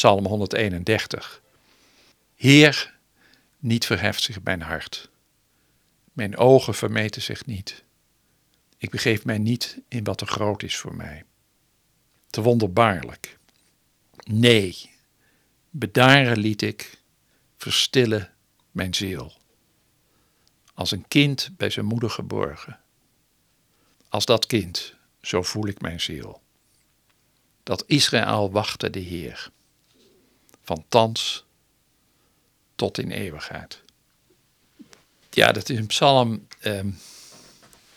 Psalm 131. Heer, niet verheft zich mijn hart. Mijn ogen vermeten zich niet. Ik begeef mij niet in wat te groot is voor mij. Te wonderbaarlijk. Nee, bedaren liet ik, verstillen mijn ziel. Als een kind bij zijn moeder geborgen. Als dat kind, zo voel ik mijn ziel. Dat Israël wachtte de Heer. Van thans tot in eeuwigheid. Ja, dat is een psalm. Ehm,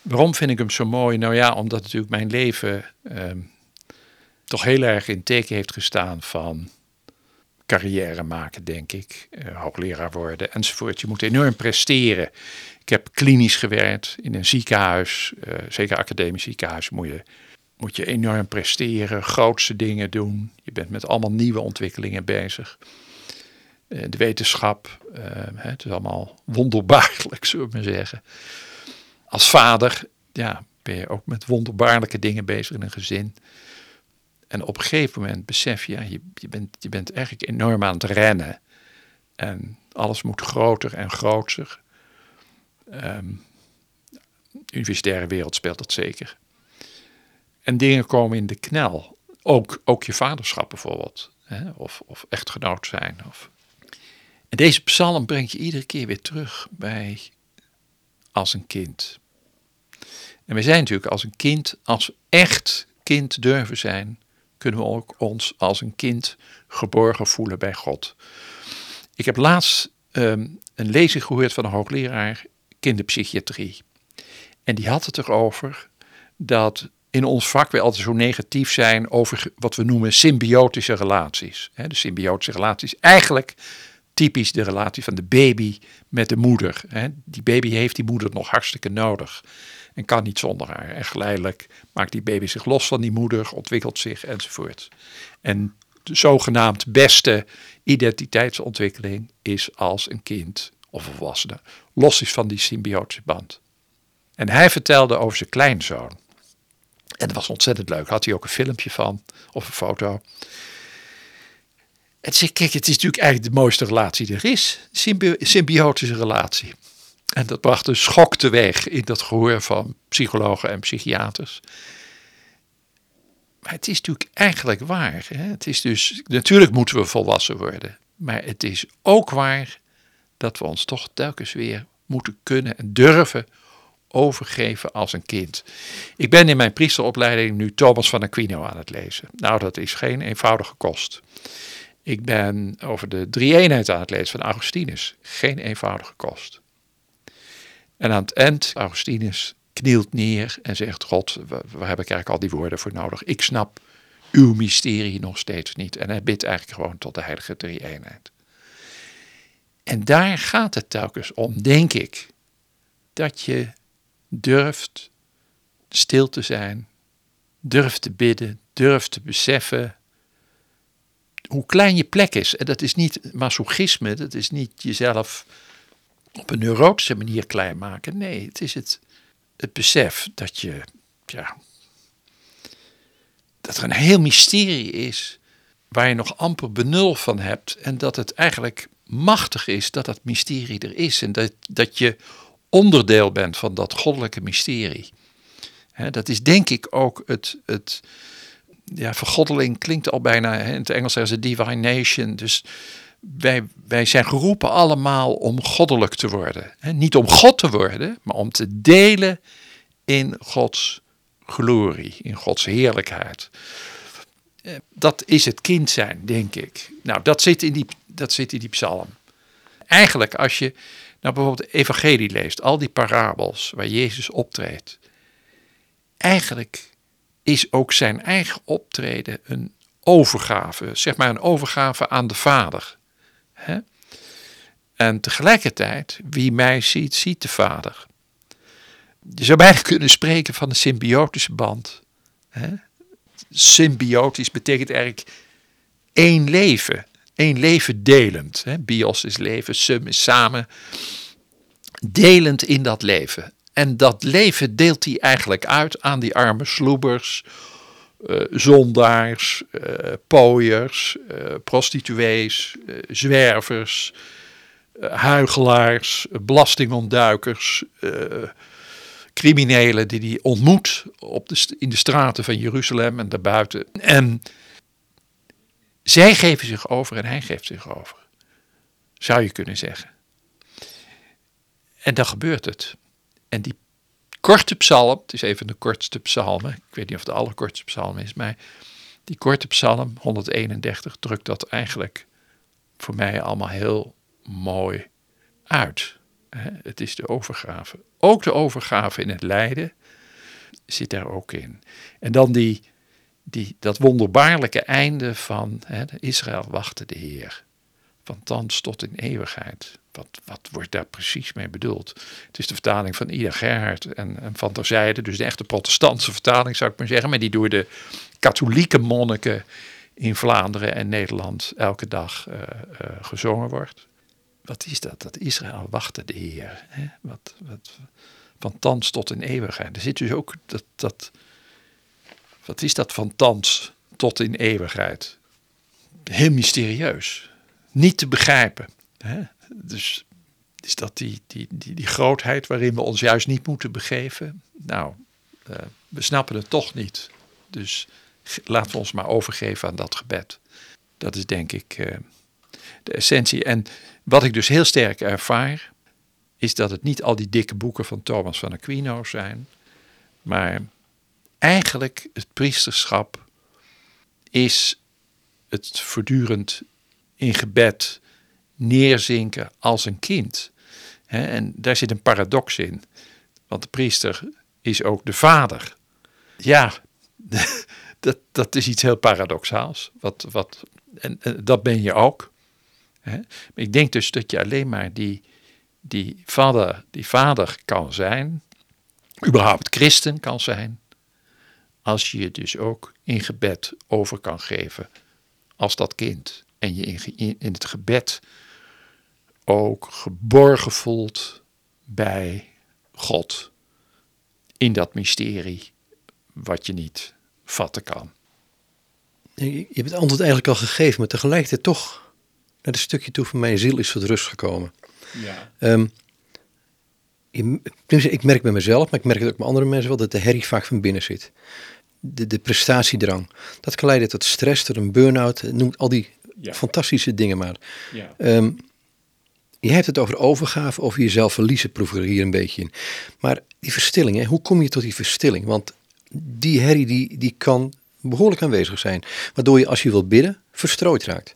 waarom vind ik hem zo mooi? Nou ja, omdat natuurlijk mijn leven ehm, toch heel erg in teken heeft gestaan van carrière maken, denk ik. Uh, hoogleraar worden enzovoort. Je moet enorm presteren. Ik heb klinisch gewerkt in een ziekenhuis, uh, zeker academisch ziekenhuis, moet je, moet je enorm presteren, grootste dingen doen. Je bent met allemaal nieuwe ontwikkelingen bezig. Uh, de wetenschap, het is allemaal wonderbaarlijk, zullen we maar zeggen. Als vader ja, ben je ook met wonderbaarlijke dingen bezig in een gezin. En op een gegeven moment besef je, je, je, bent, je bent eigenlijk enorm aan het rennen. En alles moet groter en groter. Um, de universitaire wereld speelt dat zeker. En dingen komen in de knel. Ook, ook je vaderschap bijvoorbeeld. Hè? Of, of echtgenoot zijn. Of... En deze psalm brengt je iedere keer weer terug bij als een kind. En we zijn natuurlijk als een kind, als echt kind durven zijn, kunnen we ook ons als een kind geborgen voelen bij God. Ik heb laatst ehm, een lezing gehoord van een hoogleraar kinderpsychiatrie. En die had het erover dat in ons vak we altijd zo negatief zijn over wat we noemen symbiotische relaties. de symbiotische relaties, eigenlijk typisch de relatie van de baby met de moeder. Die baby heeft die moeder nog hartstikke nodig en kan niet zonder haar. En geleidelijk maakt die baby zich los van die moeder, ontwikkelt zich enzovoort. En de zogenaamd beste identiteitsontwikkeling is als een kind of volwassene los is van die symbiotische band. En hij vertelde over zijn kleinzoon. En dat was ontzettend leuk. Had hij ook een filmpje van of een foto. En zei, kijk, het is natuurlijk eigenlijk de mooiste relatie die er is. symbiotische relatie. En dat bracht een schok teweeg in dat gehoor van psychologen en psychiaters. Maar het is natuurlijk eigenlijk waar. Hè? Het is dus, natuurlijk moeten we volwassen worden. Maar het is ook waar dat we ons toch telkens weer moeten kunnen en durven overgeven als een kind. Ik ben in mijn priesteropleiding nu Thomas van Aquino aan het lezen. Nou, dat is geen eenvoudige kost. Ik ben over de drie-eenheid aan het lezen van Augustinus. Geen eenvoudige kost. En aan het eind, Augustinus knielt neer en zegt: God, waar heb ik eigenlijk al die woorden voor nodig? Ik snap uw mysterie nog steeds niet. En hij bidt eigenlijk gewoon tot de heilige drie-eenheid. En daar gaat het telkens om, denk ik. Dat je durft stil te zijn, durft te bidden, durft te beseffen hoe klein je plek is. En dat is niet masochisme, dat is niet jezelf op een neurotische manier klein maken. Nee, het is het, besef dat je, ja, dat er een heel mysterie is waar je nog amper benul van hebt en dat het eigenlijk machtig is dat dat mysterie er is en dat, dat je onderdeel bent van dat goddelijke mysterie. dat is denk ik ook het, het ja, vergoddeling klinkt al bijna, in het Engels zeggen ze divination, dus wij, wij zijn geroepen allemaal om goddelijk te worden. niet om God te worden, maar om te delen in Gods glorie, in Gods heerlijkheid. Eh, dat is het kind zijn, denk ik. Nou, dat zit in die, dat zit in die psalm. Eigenlijk, als je nou bijvoorbeeld de evangelie leest, al die parabels waar Jezus optreedt. Eigenlijk is ook zijn eigen optreden een overgave, zeg maar een overgave aan de Vader. Hè? En tegelijkertijd, wie mij ziet, ziet de Vader. Je zou bijna kunnen spreken van een symbiotische band. Hè? Symbiotisch betekent eigenlijk één leven. Één leven delend. Hè? Bios is leven, sum is samen. Delend in dat leven. En dat leven deelt hij eigenlijk uit aan die arme sloebers, uh, zondaars, uh, pooiers, uh, prostituees, zwervers, huigelaars, belastingontduikers, criminelen die hij ontmoet op de, in de straten van Jeruzalem en daarbuiten. En zij geven zich over en hij geeft zich over, zou je kunnen zeggen. En dan gebeurt het. En die korte psalm, het is even de kortste psalm, ik weet niet of het de allerkortste psalm is, maar die korte psalm, 131, drukt dat eigenlijk voor mij allemaal heel mooi uit. Het is de overgave. Ook de overgave in het lijden zit daar ook in. En dan die, die, dat wonderbaarlijke einde van hè, Israël wachtte de Heer. Van thans tot in eeuwigheid. Wat, wat wordt daar precies mee bedoeld? Het is de vertaling van Ida Gerhard en, en Van der Zijde, dus de echte protestantse vertaling zou ik maar zeggen, maar die door de katholieke monniken in Vlaanderen en Nederland elke dag uh, uh, gezongen wordt. Wat is dat? Dat Israël wachtte de Heer. Hè? Wat, wat, van thans tot in eeuwigheid. Er zit dus ook dat, dat. Wat is dat van thans tot in eeuwigheid? Heel mysterieus. Niet te begrijpen. Hè? Dus is dat die, die, die, die grootheid waarin we ons juist niet moeten begeven? Nou, uh, we snappen het toch niet. Dus laten we ons maar overgeven aan dat gebed. Dat is denk ik uh, de essentie. En wat ik dus heel sterk ervaar, is dat het niet al die dikke boeken van Thomas van Aquino zijn, maar eigenlijk het priesterschap is het voortdurend in gebed neerzinken als een kind. En daar zit een paradox in, want de priester is ook de vader. Ja, dat, dat is iets heel paradoxaals. Wat, wat, en, dat ben je ook. Ik denk dus dat je alleen maar die, die, vader, die vader kan zijn, überhaupt christen kan zijn, als je je dus ook in gebed over kan geven als dat kind. En je in, in het gebed ook geborgen voelt bij God. In dat mysterie wat je niet vatten kan. Je hebt het antwoord eigenlijk al gegeven, maar tegelijkertijd toch naar het stukje toe van mijn ziel is tot rust gekomen. Ja. Um, ik merk bij mezelf, maar ik merk het ook bij andere mensen wel, dat de herrie vaak van binnen zit. De, de prestatiedrang. Dat kan leiden tot stress, tot een burn-out, noem al die fantastische dingen maar. Ja. Um, je hebt het over overgave, over jezelf verliezen, proef er hier een beetje in. Maar die verstilling, hè, hoe kom je tot die verstilling? Want die herrie die, die kan behoorlijk aanwezig zijn. Waardoor je als je wilt bidden, verstrooid raakt.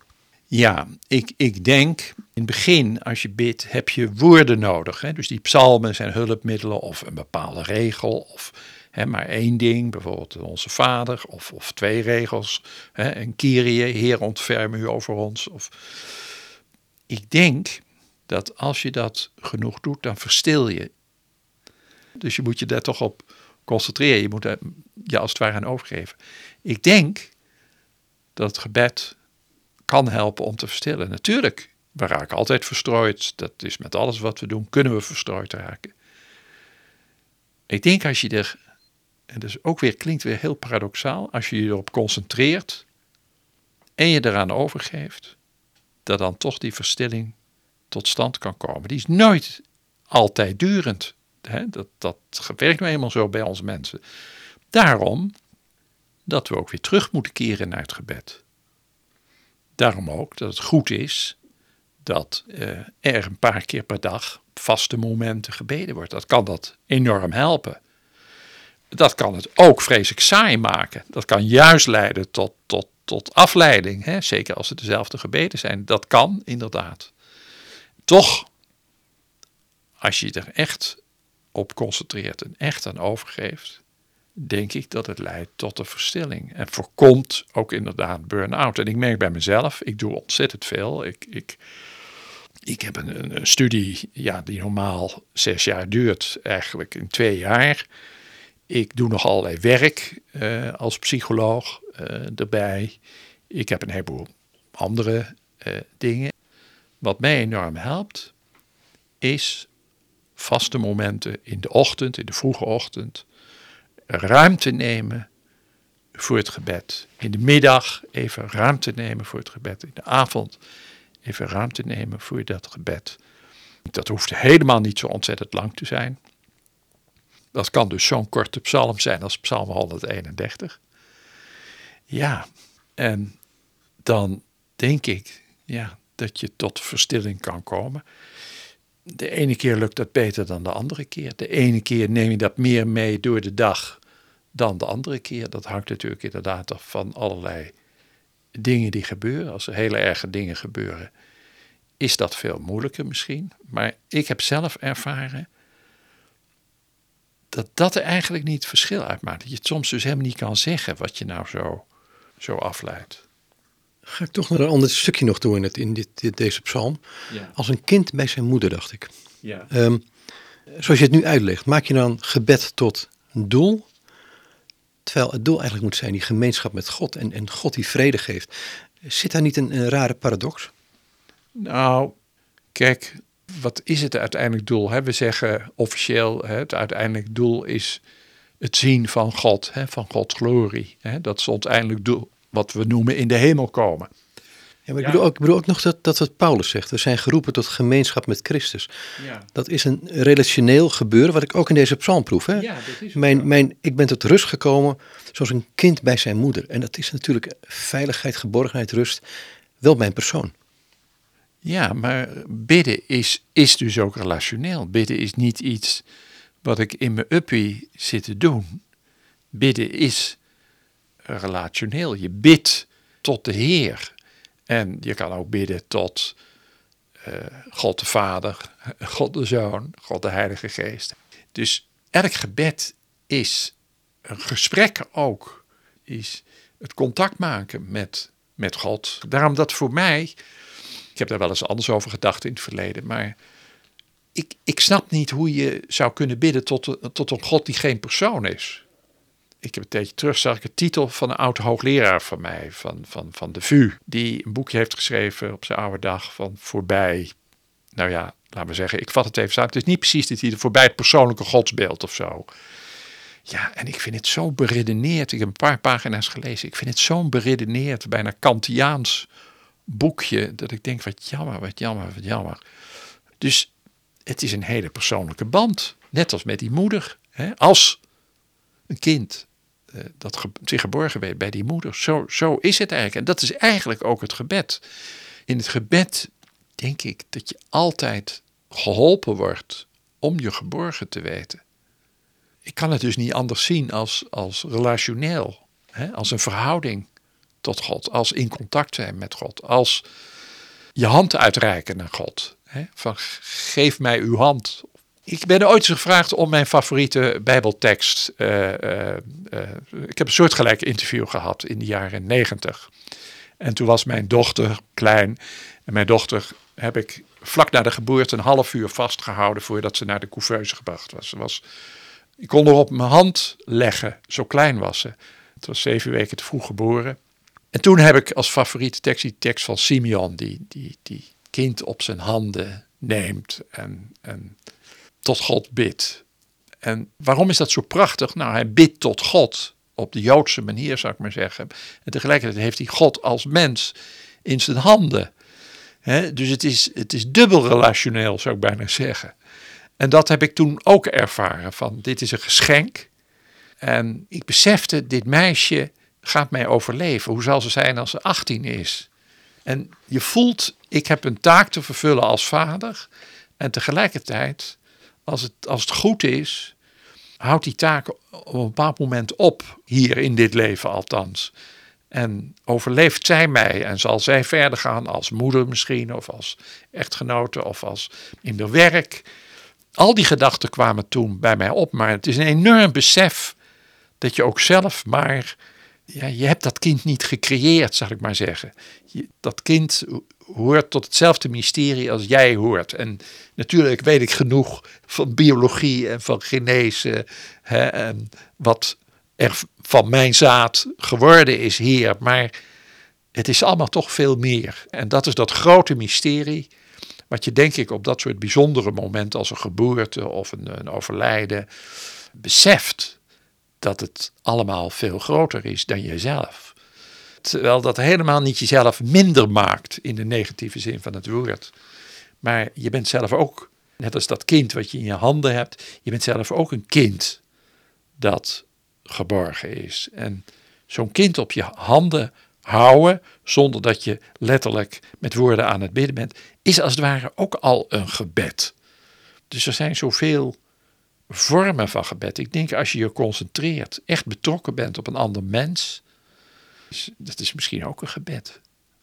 Ja, ik, ik denk in het begin als je bidt heb je woorden nodig. Hè? Dus die psalmen zijn hulpmiddelen of een bepaalde regel of hè, maar één ding, bijvoorbeeld onze vader of, of twee regels. Hè? Een Kyrie, Heer ontferm u over ons. Of... Ik denk dat als je dat genoeg doet, dan verstil je. Dus je moet je daar toch op concentreren. Je moet je als het ware aan overgeven. Ik denk dat het gebed kan helpen om te verstillen. Natuurlijk, we raken altijd verstrooid. Dat is met alles wat we doen, kunnen we verstrooid raken. Ik denk als je er, en ook weer klinkt weer heel paradoxaal, als je je erop concentreert en je eraan overgeeft, dat dan toch die verstilling tot stand kan komen. Die is nooit altijd durend. Dat, dat werkt nou eenmaal zo bij ons mensen. Daarom dat we ook weer terug moeten keren naar het gebed. Daarom ook dat het goed is dat uh, er een paar keer per dag vaste momenten gebeden wordt. Dat kan dat enorm helpen. Dat kan het ook vreselijk saai maken. Dat kan juist leiden tot, tot, tot afleiding. Hè? Zeker als het dezelfde gebeden zijn. Dat kan inderdaad. Toch, als je er echt op concentreert en echt aan overgeeft, denk ik dat het leidt tot de verstilling. En voorkomt ook inderdaad burn-out. En ik merk bij mezelf, ik doe ontzettend veel. Ik, ik, ik heb een, een, studie ja, die normaal zes jaar duurt, eigenlijk in twee jaar. Ik doe nog allerlei werk uh, als psycholoog uh, erbij. Ik heb een heleboel andere uh, dingen. Wat mij enorm helpt, is vaste momenten in de ochtend, in de vroege ochtend, ruimte nemen, voor het gebed. In de middag even ruimte nemen voor het gebed. In de avond even ruimte nemen voor dat gebed. Dat hoeft helemaal niet zo ontzettend lang te zijn. Dat kan dus zo'n korte psalm zijn als Psalm 131. Ja, en dan denk ik ja, dat je tot verstilling kan komen. De ene keer lukt dat beter dan de andere keer. De ene keer neem je dat meer mee door de dag dan de andere keer. Dat hangt natuurlijk inderdaad af van allerlei dingen die gebeuren. Als er hele erge dingen gebeuren, is dat veel moeilijker misschien. Maar ik heb zelf ervaren dat dat er eigenlijk niet verschil uitmaakt. Dat je het soms dus helemaal niet kan zeggen wat je nou zo, zo afleidt. Ga ik toch naar een ander stukje nog toe in, het, in dit, deze psalm. Ja. Als een kind bij zijn moeder, dacht ik. Ja. Ehm, zoals je het nu uitlegt, maak je dan gebed tot een doel? Terwijl het doel eigenlijk moet zijn die gemeenschap met God en, en God die vrede geeft. Zit daar niet een, een rare paradox? Nou, kijk, wat is het uiteindelijk doel? Hè? We zeggen officieel, hè, het uiteindelijk doel is het zien van God, hè, van Gods glorie. Hè? Dat is ons uiteindelijk doel, wat we noemen in de hemel komen. Ja, maar ik, bedoel ook, ik bedoel ook nog dat, dat wat Paulus zegt. We zijn geroepen tot gemeenschap met Christus. Ja. Dat is een relationeel gebeuren, wat ik ook in deze psalm proef. Hè? Ja, dat is mijn, mijn, ik ben tot rust gekomen zoals een kind bij zijn moeder. En dat is natuurlijk veiligheid, geborgenheid, rust. Wel mijn persoon. Ja, maar bidden is, is dus ook relationeel. Bidden is niet iets wat ik in mijn uppie zit te doen. Bidden is relationeel. Je bidt tot de Heer. En je kan ook bidden tot uh, God de Vader, God de Zoon, God de Heilige Geest. Dus elk gebed is een gesprek ook, is het contact maken met, met God. Daarom dat voor mij ik heb daar wel eens anders over gedacht in het verleden, maar ik, ik snap niet hoe je zou kunnen bidden tot, tot een God die geen persoon is. Ik heb een tijdje terug, zag ik de titel van een oud hoogleraar van mij, van, van, van de VU, die een boekje heeft geschreven op zijn oude dag van voorbij, nou ja, laten we zeggen, ik vat het even samen, het is niet precies de titel, voorbij het persoonlijke godsbeeld of zo. Ja, en ik vind het zo beredeneerd. Ik heb een paar pagina's gelezen. Ik vind het zo'n beredeneerd, bijna Kantiaans boekje dat ik denk, wat jammer, wat jammer, wat jammer. Dus het is een hele persoonlijke band. Net als met die moeder. Hè? Als een kind eh, dat zich geborgen weet bij die moeder. Zo, zo is het eigenlijk. En dat is eigenlijk ook het gebed. In het gebed denk ik dat je altijd geholpen wordt om je geborgen te weten. Ik kan het dus niet anders zien als, als relationeel, hè? als een verhouding tot God, als in contact zijn met God, als je hand uitreiken naar God. Hè? Van geef mij uw hand. Ik ben ooit eens gevraagd om mijn favoriete Bijbeltekst. Uh, uh, ik heb een soortgelijk interview gehad in de jaren negentig. En toen was mijn dochter klein. En mijn dochter heb ik vlak na de geboorte een half uur vastgehouden voordat ze naar de couveuse gebracht was. Was ik kon er op mijn hand leggen, zo klein was ze. Het was zeven weken te vroeg geboren. En toen heb ik als favoriete tekst die tekst van Simeon, die, die, die kind op zijn handen neemt en, en tot God bidt. En waarom is dat zo prachtig? Nou, hij bidt tot God op de Joodse manier, zou ik maar zeggen. En tegelijkertijd heeft hij God als mens in zijn handen. dus het is, het is dubbel relationeel, zou ik bijna zeggen. En dat heb ik toen ook ervaren, van dit is een geschenk. En ik besefte, dit meisje gaat mij overleven? Hoe zal ze zijn als ze 18 is? En je voelt, ik heb een taak te vervullen als vader. En tegelijkertijd, als het, als het goed is, houdt die taak op een bepaald moment op. Hier in dit leven althans. En overleeft zij mij en zal zij verder gaan als moeder misschien, of als echtgenote, of als in haar werk. Al die gedachten kwamen toen bij mij op, maar het is een enorm besef dat je ook zelf maar ja, je hebt dat kind niet gecreëerd, zal ik maar zeggen. Dat kind hoort tot hetzelfde mysterie als jij hoort. En natuurlijk weet ik genoeg van biologie en van genese. Hè, wat er van mijn zaad geworden is hier. Maar het is allemaal toch veel meer. En dat is dat grote mysterie. Wat je denk ik op dat soort bijzondere momenten als een geboorte of een, een overlijden beseft dat het allemaal veel groter is dan jezelf. Terwijl dat helemaal niet jezelf minder maakt in de negatieve zin van het woord. Maar je bent zelf ook, net als dat kind wat je in je handen hebt, je bent zelf ook een kind dat geborgen is. En zo'n kind op je handen houden, zonder dat je letterlijk met woorden aan het bidden bent, is als het ware ook al een gebed. Dus er zijn zoveel vormen van gebed. Ik denk als je je concentreert, echt betrokken bent op een ander mens, dat is misschien ook een gebed.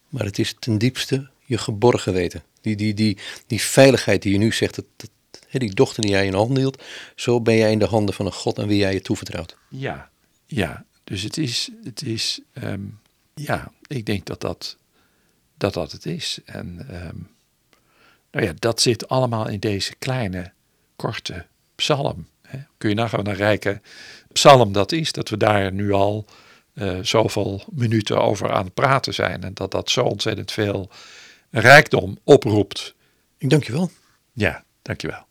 Maar het is ten diepste je geborgen weten. Die, die, die, die veiligheid die je nu zegt, dat, dat, die dochter die jij in handen hield, zo ben jij in de handen van een God aan wie jij je toevertrouwt. Ja, ja. Dus het is, het is ehm, ja, ik denk dat dat, dat, dat het is. En ehm, nou ja, dat zit allemaal in deze kleine, korte psalm. Hè. Kun je nagaan een rijke psalm dat is, dat we daar nu al uh, zoveel minuten over aan het praten zijn. En dat dat zo ontzettend veel rijkdom oproept. Ik dank je wel. Ja, dank je wel.